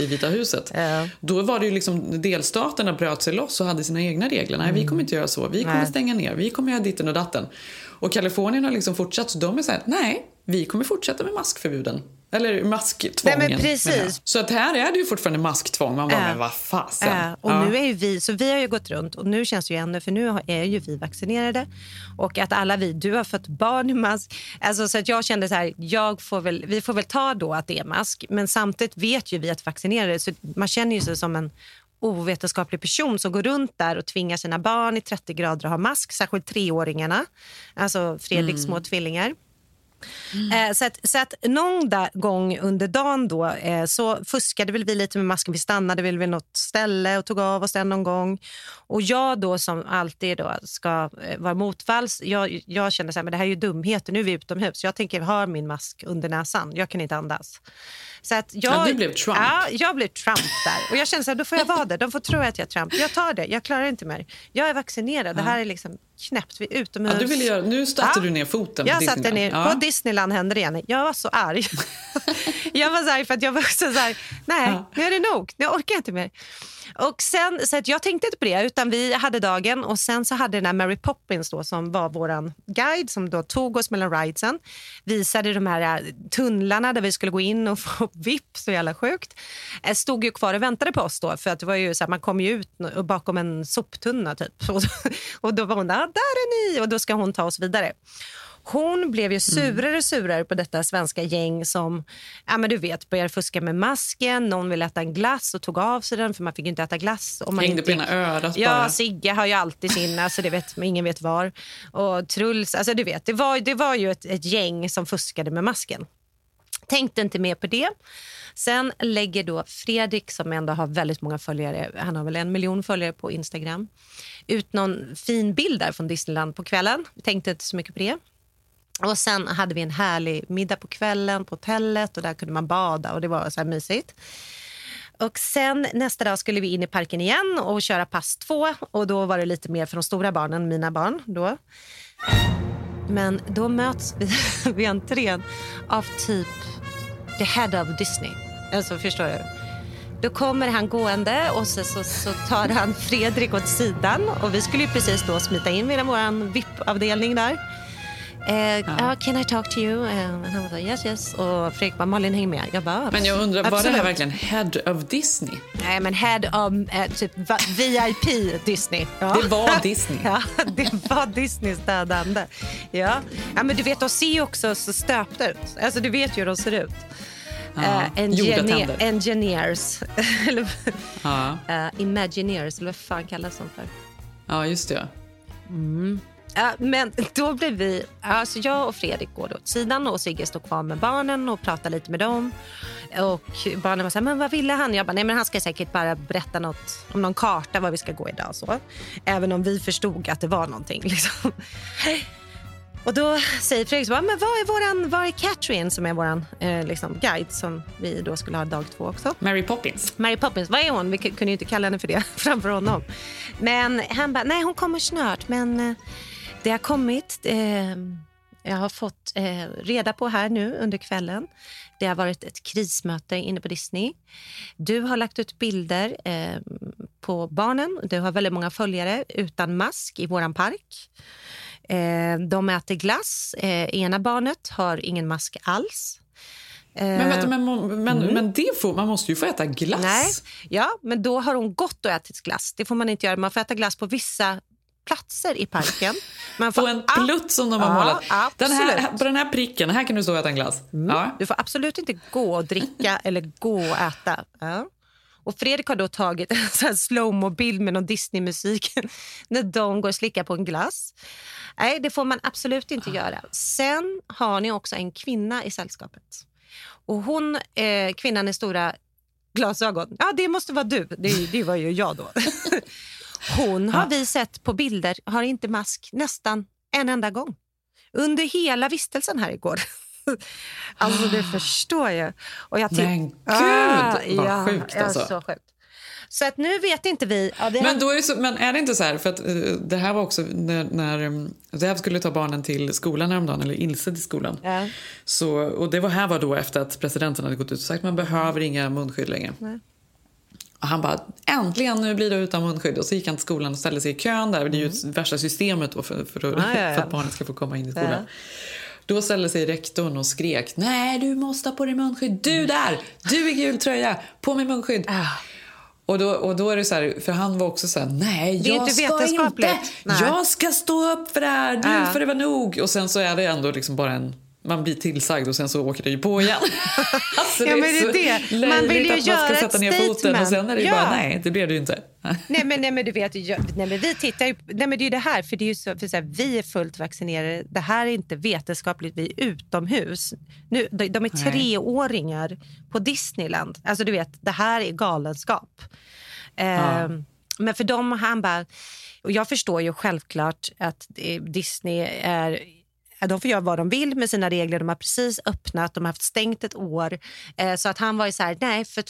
i Vita huset Ja. då var det ju liksom delstaterna bröt sig loss och hade sina egna regler. Nej, vi kommer inte göra så. Vi kommer stänga ner. Vi kommer göra ditten och datten. Och Kalifornien har liksom fortsatt. Så de är så här, nej, vi kommer fortsätta med maskförbuden. Eller masktvången. Nej, men precis. Så att här är det ju fortfarande masktvång. Man bara, Ja. men vad fasen. Ja, och Ja. nu är ju vi, så vi har ju gått runt och nu känns det ju ännu, för nu är ju vi vaccinerade och att alla vi, du har fått barn i mask. Alltså, så att jag kände så här, jag får väl, vi får väl ta då att det är mask, men samtidigt vet ju vi att vaccinerade, så man känner ju sig som en ovetenskaplig person som går runt där och tvingar sina barn i 30 grader att ha mask, särskilt treåringarna, alltså Fredriks små tvillingar. Eh, så, att, så att någon gång under dagen då, eh, så fuskade väl vi lite med masken. Vi stannade väl vid något ställe och tog av oss den någon gång. Och jag då som alltid då ska eh, vara motvalls, jag, jag kände så här, men det här är ju dumheter. Nu är vi utomhus. Jag tänker ha min mask under näsan. Jag kan inte andas. Så att jag, Ja, du blev Trump. Ja, jag blev Trump där. Och jag kände så här, då får jag vara det. De får tro att jag är Trump. Jag tar det. Jag klarar inte mer. Jag är vaccinerad. Det här är liksom knäppt. Vi är utomhus. Ja, du ville göra, nu satte Ja. du ner foten på Jag satte ner Disneyland. Ja. på Disneyland hände det igen. Jag var så arg. jag var så arg för att jag var så här, nej, nu är det nog. Nu orkar jag inte mer. Och sen, så att jag tänkte inte på det, utan vi hade dagen och sen så hade den där Mary Poppins då, som var vår guide som då tog oss mellan ridesen, visade de här eh, tunnlarna där vi skulle gå in och få VIP, så jävla sjukt. Eh, stod ju kvar och väntade på oss då, för att det var ju så här, man kom ju ut bakom en soptunna typ. Och, och då var hon där, ah, där är ni! Och då ska hon ta oss vidare. Hon blev ju surare och surare på detta svenska gäng som ja, men du vet, började fuska med masken. Någon ville äta en glass och tog av sig den för man fick inte äta glass. Om man Hängde inte på ena örat Ja, bara. Sigge har ju alltid sin, alltså det vet, ingen vet var. Och Truls, alltså du vet, det var, det var ju ett, ett gäng som fuskade med masken. Tänkte inte mer på det. Sen lägger då Fredrik, som ändå har väldigt många följare, han har väl en miljon följare på Instagram, ut någon fin bild där från Disneyland på kvällen. Tänkte inte så mycket på det. Och Sen hade vi en härlig middag på kvällen på hotellet och där kunde man bada och det var så här mysigt. Och sen nästa dag skulle vi in i parken igen och köra pass två. Och då var det lite mer för de stora barnen, mina barn. Då. Men då möts vi vid entrén av typ the head of Disney. Alltså, förstår du? Då kommer han gående och så, så, så tar han Fredrik åt sidan. Och Vi skulle ju precis då smita in vid vår VIP-avdelning där. Eh, "Ah, can I talk to you? Eh, and han var yes, yes. Och Fredrik bara, Malin häng med. Jag bara, Men jag undrar, var det Absolut. här verkligen head of Disney? Nej, men head of eh, typ VIP Disney. Ja. Det var Disney. Ja, det var Disneys dödande. Ja. ja, men du vet, de ser ju också så stöpta ut. Alltså, du vet ju hur de ser ut. Ja, Eh, gjorda engine- tänder. engineers. eller, Ja, eh, imagineers, eller vad fan kallas de för? ja just det. Ja, men då blev vi... Alltså jag och Fredrik går då åt sidan och Sigge står kvar med barnen och pratar lite med dem. Och Barnen var så här, men vad ville han? Jag bara, nej men han ska säkert bara berätta något om någon karta var vi ska gå idag. Så. Även om vi förstod att det var någonting. Liksom. Och då säger Fredrik så bara, men var är, våran, var är Catherine som är vår eh, liksom, guide som vi då skulle ha dag två också? Mary Poppins. Mary Poppins, vad är hon? Vi kunde ju inte kalla henne för det framför honom. Men han bara, nej hon kommer snart men eh, det har kommit, eh, jag har fått eh, reda på här nu under kvällen. Det har varit ett krismöte inne på Disney. Du har lagt ut bilder eh, på barnen. Du har väldigt många följare utan mask i våran park. Eh, de äter glass. Eh, ena barnet har ingen mask alls. Men, vänta, men, men, mm. men det får, man måste ju få äta glass. Nej, ja, men då har hon gått och ätit glass. Det får man inte göra. Man får äta glass på vissa platser i parken. Man får, på en plutt som de har målat. den här, på den här pricken, här kan du stå och äta en glass. Mm. Ja. Du får absolut inte gå och dricka eller gå och äta. Ja. Och Fredrik har då tagit en slowmo-bild med någon Disney-musik när de går och slickar på en glass. Nej, det får man absolut inte göra. Sen har ni också en kvinna i sällskapet. Och hon, eh, kvinnan i stora glasögon, ja det måste vara du. Det, det var ju jag då. Hon har vi sett på bilder, har inte mask nästan en enda gång. Under hela vistelsen här igår. alltså det förstår jag. Och jag Men gud, ah, vad ja, sjukt alltså. Så sjukt. Så att nu vet inte vi. Ja, men, då är det så, men är det inte så här, för att uh, det här var också när, när um, skulle ta barnen till skolan häromdagen, eller Ilse till skolan. Ja. Så, och det var här var då efter att presidenten hade gått ut och sagt att man behöver inga munskydd längre. Nej. Och han bara, äntligen nu blir det utan munskydd. Och så gick han till skolan och ställde sig i kön där. Det är ju mm. värsta systemet för, för, för, ah, ja, ja. för, att barnen ska få komma in i skolan. Ja. Då ställde sig rektorn och skrek, nej du måste ha på dig munskydd. Du mm. där, du i gul tröja, på med munskydd. Ah. Och då, och då är det så här, för han var också så här, nej jag inte ska inte, nej. jag ska stå upp för det här, nu ah. får det vara nog. Och sen så är det ändå liksom bara en man blir tillsagd och sen så åker det ju på igen. alltså, ja, det är, det är det. Man vill ju att man ska sätta ner foten och sen är det ja. bara nej, det blev det ju inte. nej, men, nej men du vet, nej, men vi tittar ju, nej men det är ju det här, för det är ju så, för så här, vi är fullt vaccinerade. Det här är inte vetenskapligt, vi är utomhus. Nu, de, de är treåringar på Disneyland. Alltså du vet, det här är galenskap. Ja. Eh, men för dem, han bara, och jag förstår ju självklart att Disney är de får göra vad de vill med sina regler. De har precis öppnat, de har haft stängt ett år. Eh, så att han var ju så här, nej, för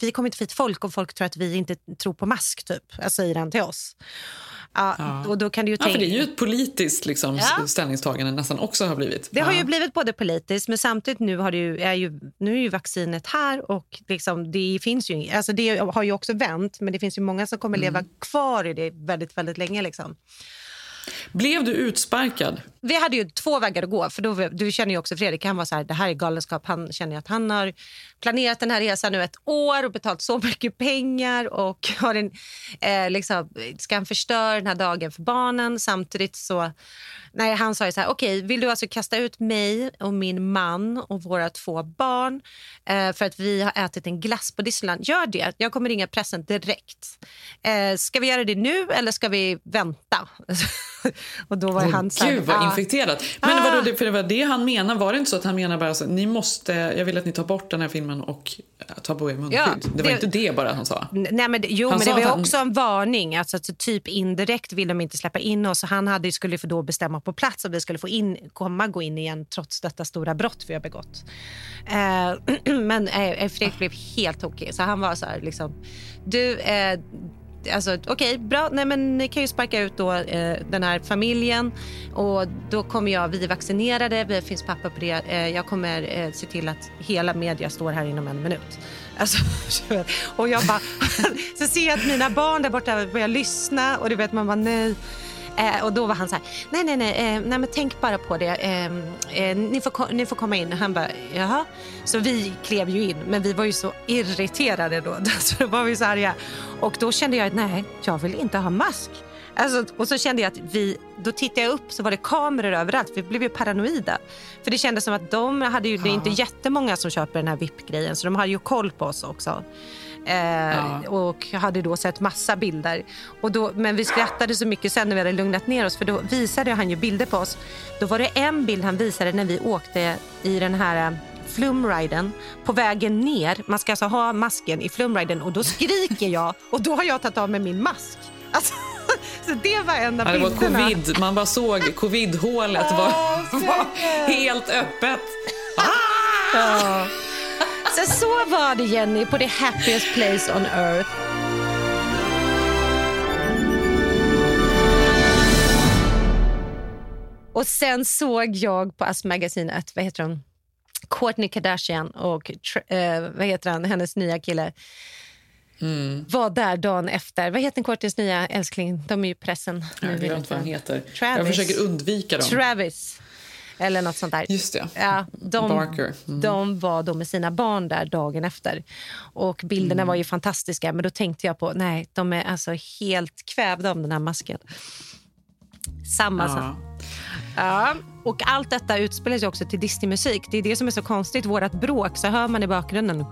vi kommer inte hit folk och folk tror att vi inte tror på mask, typ, säger han till oss. Ja, ja. Och då kan du ju tänka... ja, för det är ju ett politiskt liksom, ja. ställningstagande nästan också har blivit. Det har ju blivit både politiskt, men samtidigt nu, har det ju, är, ju, nu är ju vaccinet här och liksom, det finns ju alltså det har ju också vänt, men det finns ju många som kommer leva mm. kvar i det väldigt, väldigt länge. Liksom. Blev du utsparkad? Vi hade ju två vägar att gå. För då, Du känner ju också Fredrik, han var så här, det här är galenskap. Han känner att han har planerat den här resan nu ett år och betalt så mycket pengar och har en, eh, liksom, ska han förstöra den här dagen för barnen samtidigt så Nej, han sa ju så här, okej, okay, vill du alltså kasta ut mig och min man och våra två barn eh, för att vi har ätit en glass på Disneyland? Gör det. Jag kommer ringa pressen direkt. Eh, ska vi göra det nu eller ska vi vänta? och då var oh, han så här, ah, infekterat. Men ah, vadå, för det var det han menade. Var det inte så att han menade bara så, ni måste, jag vill att ni tar bort den här filmen och tar på er munskydd? Ja, det var det, inte det bara han sa? Nej, men, jo, han men det var han... också en varning. Alltså, alltså, typ indirekt vill de inte släppa in oss. Han hade, skulle för då bestämma på plats om vi skulle få in, komma gå in igen trots detta stora brott vi har begått. Eh, men eh, Fredrik blev helt tokig. Så han var så här, liksom, du, eh, alltså, okej, okay, bra. Nej, men ni kan ju sparka ut då, eh, den här familjen och då kommer jag, vi är vaccinerade, det finns papper på det. Eh, jag kommer eh, se till att hela media står här inom en minut. Alltså, och jag bara, så ser jag att mina barn där borta börjar lyssna och du vet man bara nej. Eh, och då var han så här, nej, nej, nej, eh, nej men tänk bara på det. Eh, eh ni, får, ni får komma in. Han bara, jaha. Så vi klev ju in, men vi var ju så irriterade då. så då var vi så arga. Och då kände jag att nej, jag vill inte ha mask. Alltså, och så kände jag att vi, då tittade jag upp så var det kameror överallt. Vi blev ju paranoida. För det kändes som att de hade ju, det är inte jättemånga som köper den här VIP-grejen så de hade ju koll på oss också. Eh, ja. Och hade då sett massa bilder. Och då, men vi skrattade så mycket sen när vi hade lugnat ner oss för då visade han ju bilder på oss. Då var det en bild han visade när vi åkte i den här eh, flumriden på vägen ner. Man ska alltså ha masken i flumriden och då skriker jag och då har jag tagit av mig min mask. Alltså, Så det var en av Ja, det var bilderna. covid. Man bara såg covid-hålet var, var helt öppet. Ja. Så, så var det Jenny på the happiest place on earth. Och sen såg jag på Us Magazine att, vad heter hon? Kourtney Kardashian och eh, vad heter han, hennes nya kille var där dagen efter. Vad heter Kourtneys nya älskling? De är ju pressen. Jag glömt vad han heter. Travis. Jag försöker undvika dem. Travis. Eller något sånt där. Just det. Ja, de, Barker. Mm. de var då med sina barn där dagen efter. Och Bilderna Mm. var ju fantastiska, men då tänkte jag på nej, de är alltså helt kvävda av den här masken. Samma sak. Ja. Ja, och allt detta utspelar sig också till Disney-musik. Det är det som är så konstigt. Vårat bråk så hör man i bakgrunden.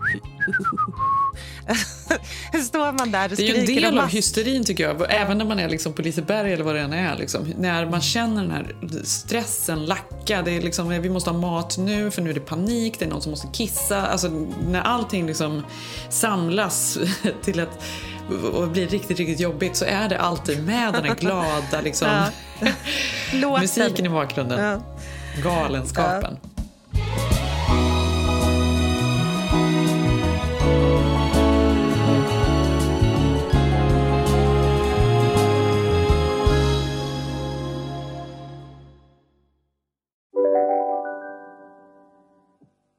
Står man där och Det är en skriker del av hysterin tycker jag. Även när man är liksom på Liseberg eller vad det än är. Liksom. När man känner den här stressen lacka. Det är liksom, vi måste ha mat nu för nu är det panik. Det är någon som måste kissa. Alltså, när allting liksom samlas till ett och blir riktigt, riktigt jobbigt så är det alltid med den här glada liksom, musiken i bakgrunden. Ja. Galenskapen.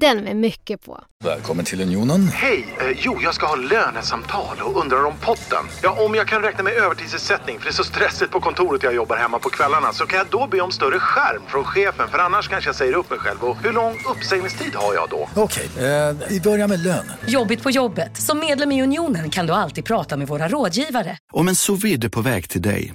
Den med mycket på. Välkommen till Unionen. Hej! Eh, jo, jag ska ha lönesamtal och undrar om potten. Ja, om jag kan räkna med övertidsersättning för det är så stressigt på kontoret jag jobbar hemma på kvällarna så kan jag då be om större skärm från chefen för annars kanske jag säger upp mig själv. Och hur lång uppsägningstid har jag då? Okej, eh, vi börjar med lön. Jobbigt på jobbet. Som medlem i Unionen kan du alltid prata med våra rådgivare. Om en sous på väg till dig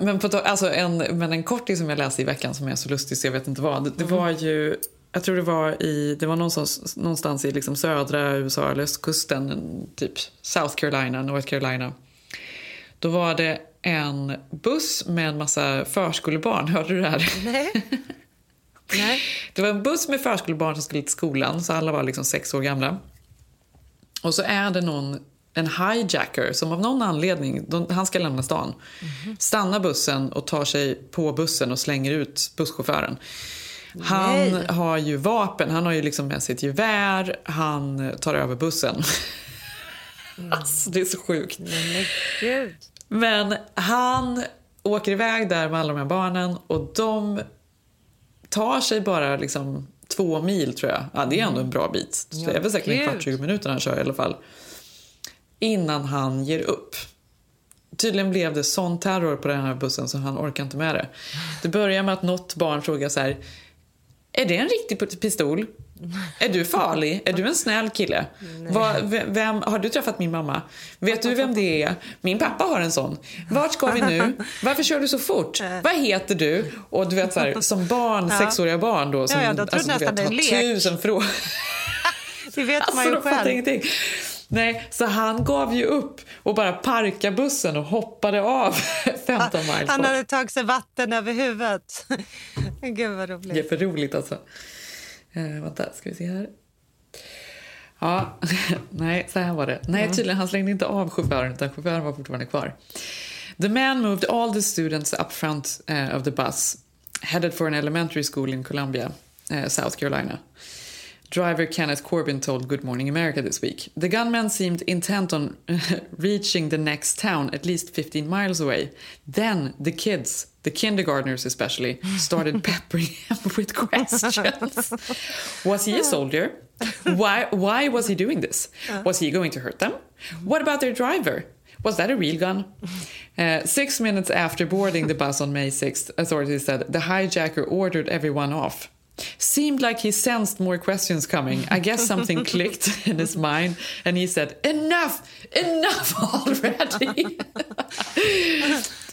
Men, på, alltså en, men en kortis som jag läste i veckan som är så lustig så jag vet inte vad. Det, det var ju, jag tror det var i, det var någonstans, någonstans i liksom södra USA eller östkusten, typ South Carolina, North Carolina. Då var det en buss med en massa förskolebarn, hörde du det här? Nej. Nej. Det var en buss med förskolebarn som skulle till skolan, så alla var liksom sex år gamla. Och så är det någon, en hijacker som av någon anledning, de, han ska lämna stan, stannar bussen och tar sig på bussen och slänger ut busschauffören. Han Nej. har ju vapen, han har ju liksom med sig ett gevär, han tar över bussen. alltså det är så sjukt. Men. Men han åker iväg där med alla de här barnen och de tar sig bara liksom två mil tror jag. Ja, det är ändå en bra bit. Så det är väl säkert en kvart, 20 minuter han kör i alla fall. Innan han ger upp. Tydligen blev det sån terror på den här bussen så han orkar inte med det. Det börjar med att något barn frågar så här. Är det en riktig pistol? Är du farlig? Är du en snäll kille? Ve- vem, har du träffat min mamma? Vet du vem det är? Min pappa har en sån. Vart ska vi nu? Varför kör du så fort? Vad heter du? Och du vet så här, som barn, Ja. sexåriga barn då. Som, Ja, ja, de tror du en har lek. tusen frågor. Det vet man Alltså, ju fattar själv. ingenting. Nej, så han gav ju upp och bara parkade bussen och hoppade av 15 miles Han hade tagit sig vatten över huvudet. Gud vad Det är roligt. för roligt alltså. Eh, vänta, ska vi se här. Ja, nej, så här var det. Nej, tydligen, han slängde inte av chauffören utan chauffören var fortfarande kvar. The man moved all the students up front eh, of the bus headed for an elementary school in Columbia, eh, South Carolina. Driver Kenneth Corbin told Good Morning America this week. The gunman seemed intent on reaching the next town at least 15 miles away. Then the kids, the kindergartners especially, started peppering him with questions. Was he a soldier? Why, why was he doing this? Was he going to hurt them? What about their driver? Was that a real gun? Uh, six minutes after boarding the bus on May 6th, authorities said the hijacker ordered everyone off. Seemed like he sensed more questions coming. I guess something clicked in his mind, and he said, Enough! Enough already!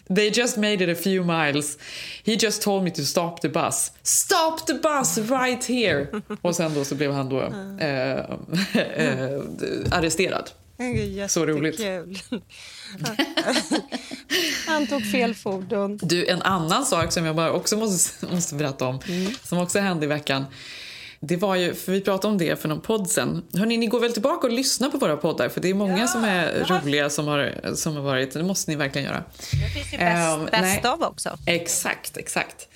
they just made it a few miles. He just told me to stop the bus. Stop the bus right here! Och sen då så blev han då eh, eh, arresterad. Så roligt. Han tog fel fordon. Du, en annan sak som jag bara också måste, måste berätta om, som också hände i veckan. Det var ju, för vi pratade om det för någon podd sen. Hörrni, ni går väl tillbaka och lyssnar på våra poddar? För det är många Ja, som är roliga som har, som har varit. Det måste ni verkligen göra. Det finns ju bäst, Ehm, bäst av också. Exakt, exakt.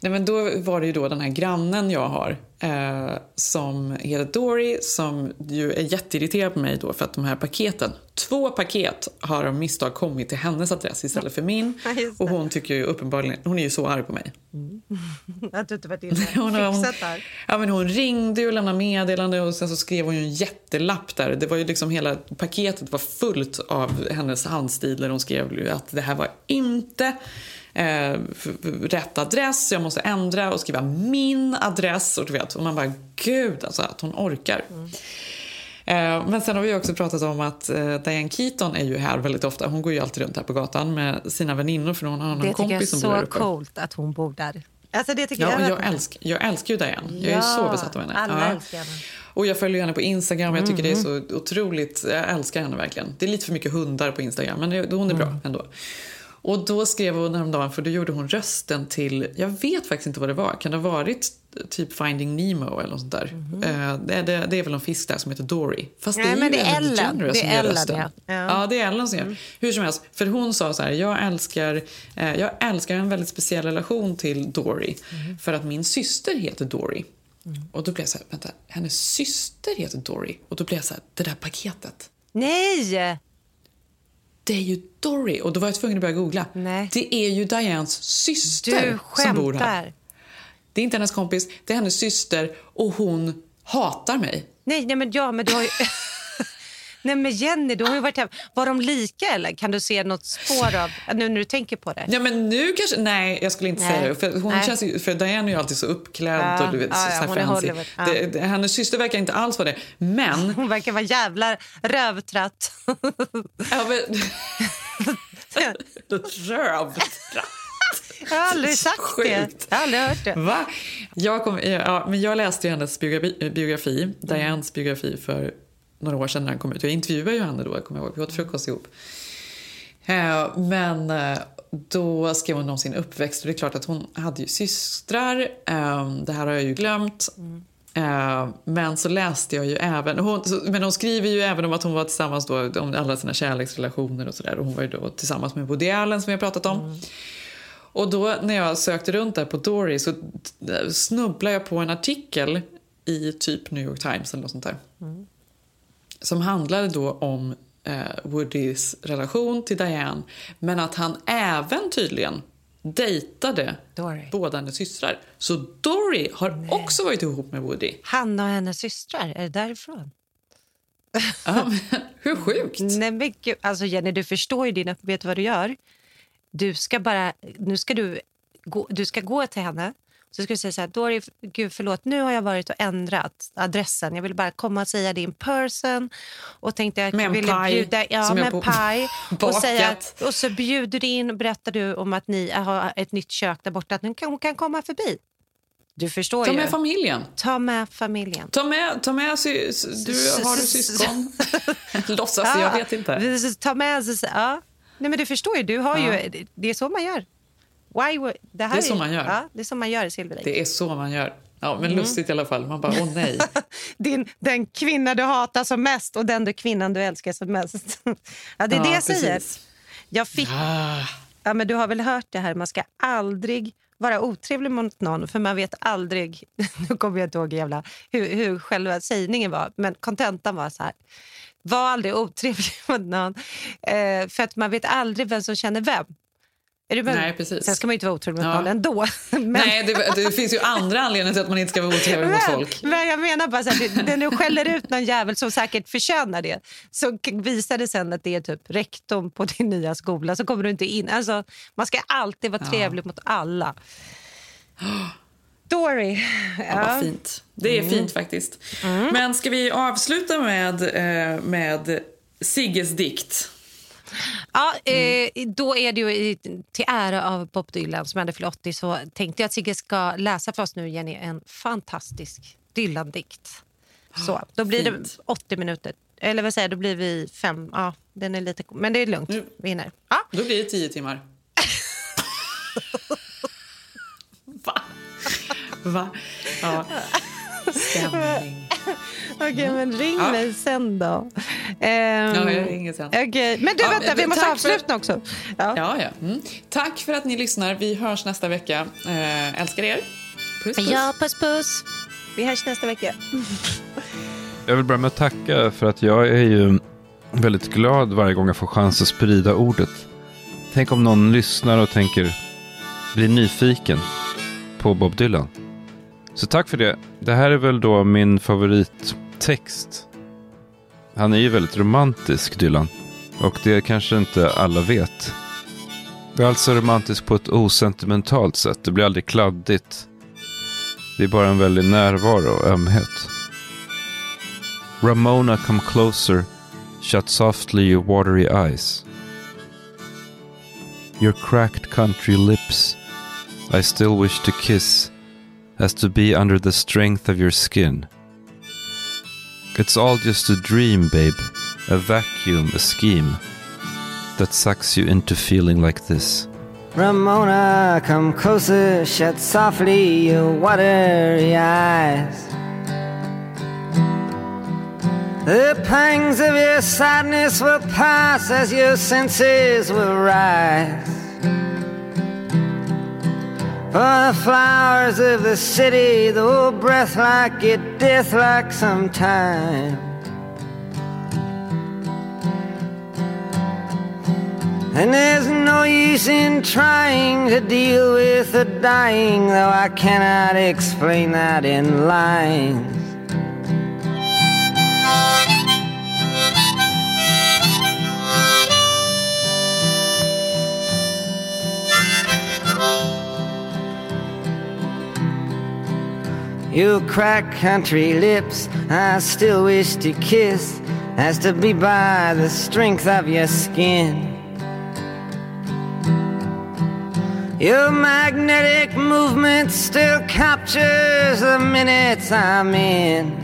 Nej, men då var det ju då den här grannen jag har eh, som heter Dory som ju är jätteirriterad på mig då för att de här paketen, två paket har av misstag kommit till hennes adress istället för min. Och hon tycker ju uppenbarligen, hon är ju så arg på mig. Att du inte varit inne Hon, hon, där. ja, men hon ringde och lämnade meddelande och sen så skrev hon ju en jättelapp där. Det var ju liksom hela paketet var fullt av hennes handstilar. Hon skrev ju att det här var inte eh, rätt adress, jag måste ändra och skriva min adress. Och, du vet, och man bara, gud alltså att hon orkar. Eh, Men sen har vi också pratat om att eh, Diane Keaton är ju här väldigt ofta. Hon går ju alltid runt här på gatan med sina väninnor för hon har någon Det tycker jag är kompis som bor där så uppe. coolt att hon bor där. Alltså det tycker Ja, och jag, jag, älsk, jag älskar ju Diane. Jag är så besatt av henne. alla Ja. älskar henne. Och jag följer henne på Instagram. Jag tycker Mm. det är så otroligt... Jag älskar henne verkligen. Det är lite för mycket hundar på Instagram, men det- hon är bra Mm. ändå. Och då skrev hon häromdagen, för då gjorde hon rösten till... Jag vet faktiskt inte vad det var. Kan det ha varit typ Finding Nemo eller något sånt där? Eh, det, det, det är väl någon fisk där som heter Dory. Fast. Nej, det är men ju det är Ellen Det som är gör Ellen, rösten. ja. Ja. det är Ellen som gör. Hur som helst, för hon sa så här, jag älskar, eh, jag älskar en väldigt speciell relation till Dory. För att min syster heter Dory. Och då blev jag så här, vänta, hennes syster heter Dory. Och då blev jag så här, det där paketet. Nej! Det är ju Dory. Och då var jag tvungen att börja googla. Det är ju Dianes syster som bor här. Det är inte hennes kompis, det är hennes syster och hon hatar mig. Nej, nej men ja, men du har ju... nej men Jenny, du har ju varit hem. Var de lika eller? Kan du se något spår av, nu när du tänker på det? Ja, men nu kanske... Nej, jag skulle inte Nej. säga det. För, hon Nej. känns ju, för Diane är ju alltid så uppklädd Ja, och du vet, ja, så, ja, fancy. Ja. Det, det, hennes syster verkar inte alls vara det. Men... Hon verkar vara jävla rövtrött. ja, men... Rövtratt. Jag har aldrig sagt det. Sjukt. Jag har aldrig hört det. Va? Jag, kom, ja, men jag läste ju hennes biografi, biografi Dianes biografi för några år sedan när den kom ut. Jag intervjuade ju henne då, kommer jag ihåg. Vi åt frukost ihop. Eh, Men eh, då skrev hon om sin uppväxt och det är klart att hon hade ju systrar. Eh, Det här har jag ju glömt. Eh, Men så läste jag ju även, hon, men hon skriver ju även om att hon var tillsammans då, om alla sina kärleksrelationer och sådär. Och hon var ju då tillsammans med Woody Allen som har pratat om. Och då när jag sökte runt där på Dory så t- snubblade jag på en artikel i typ New York Times eller något sånt där. Som handlade då om eh, Woodys relation till Diane. Men att han även tydligen dejtade båda hennes systrar. Så Dory har också varit ihop med Woody. Han och hennes systrar, är det därifrån? hur sjukt? Nej, men gud, alltså Jenny, du förstår ju din... Vet du vad du gör? Du ska bara... Nu ska du gå, du ska gå till henne så ska du säga så här, Dory, gud förlåt, nu har jag varit och ändrat adressen. Jag vill bara komma och säga det in person. Och tänkte jag Med en ville paj bjuda, ja, med på- paj. Och, säga, och så bjuder du in och berättar du om att ni har ett nytt kök där borta. Att hon kan, kan komma förbi. Du förstår Ta ju. med familjen. Ta med familjen. Ta med, ta med sy, du, har du syskon? Låtsas, jag vet inte. Ta med ja. Nej, men du förstår ju, du har Ja. ju, det är så man gör. Why, det, här Det är så man gör. Ja, det är så man gör i Silver Lake. Det är så man gör. Ja, men Mm. lustigt i alla fall. Man bara, åh nej. Din, den kvinna du hatar som mest och den du kvinnan du älskar som mest. ja, det är Ja, det jag säger. precis. Jag fick, Ah. ja, men du har väl hört det här, man ska aldrig vara otrevlig mot någon för man vet aldrig, nu kommer jag inte ihåg jävla, hur, hur själva sägningen var, men kontentan var så här. Var aldrig otrevlig mot någon, eh, för att man vet aldrig vem som känner vem. Är? Nej, precis. Sen ska man ju inte vara otrevlig mot Ja. någon ändå. Men, Nej, det, det finns ju andra anledningar till att man inte ska vara otrevlig mot folk. men jag menar bara så här, när du skäller ut någon jävel som säkert förtjänar det så visar det sen att det är typ rektorn på din nya skola så kommer du inte in. Alltså, man ska alltid vara Ja. trevlig mot alla. Dory. Ja, vad fint. Det är Mm. fint faktiskt. Men ska vi avsluta med, eh, med Sigges dikt? Ja, eh, då är det ju i, till ära av Bob Dylan som hade fyllt 80 så tänkte jag att Sigge ska läsa för oss nu Jenny en fantastisk Dylan-dikt. Så, då blir det 80 minuter. Eller vad säger då blir vi fem. Ja, den är lite, men det är lugnt. Vi hinner. Ja. Då blir det tio timmar. Va? Va? Ja. Stämning. Okej, men ring Ja. mig sen då. Ehm, Ja, jag ringer sen. Okej, Men du, Ja, vänta, vi måste avsluta också. Ja. Ja, ja. Mm. Tack för att ni lyssnar. Vi hörs nästa vecka. Eh, älskar er. Puss, puss. Ja, puss puss. Vi hörs nästa vecka. Jag vill börja med att tacka för att jag är ju väldigt glad varje gång jag får chans att sprida ordet. Tänk om någon lyssnar och tänker, blir nyfiken på Bob Dylan. Så tack för det. Det här är väl då min favorittext. Han är ju väldigt romantisk, Dylan. Och det kanske inte alla vet. Det är alltså romantiskt på ett osentimentalt sätt. Det blir aldrig kladdigt. Det är bara en väldig närvaro och ömhet. Ramona, come closer. Shut softly your watery eyes. Your cracked country lips I still wish to kiss, as to be under the strength of your skin. It's all just a dream, babe, a vacuum, a scheme that sucks you into feeling like this. Ramona, come closer, shut softly your watery eyes. The pangs of your sadness will pass as your senses will rise. For the flowers of the city, though breath like it, death like sometime. And there's no use in trying to deal with the dying, though I cannot explain that in lines. Your crack country lips. I still wish to kiss. As to be by the strength of your skin. Your magnetic movement still captures the minutes I'm in.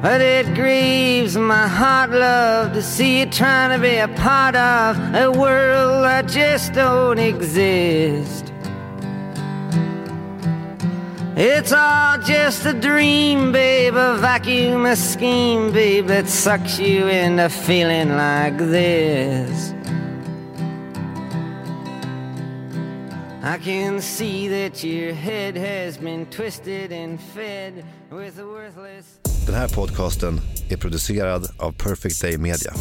But it grieves my heart, love, to see you trying to be a part of a world that just don't exist It's all just a dream, babe, a vacuum, a scheme, babe, that sucks you into feeling like this. I can see that your head has been twisted and fed with a worthless. Den här podcasten är producerad av Perfect Day Media.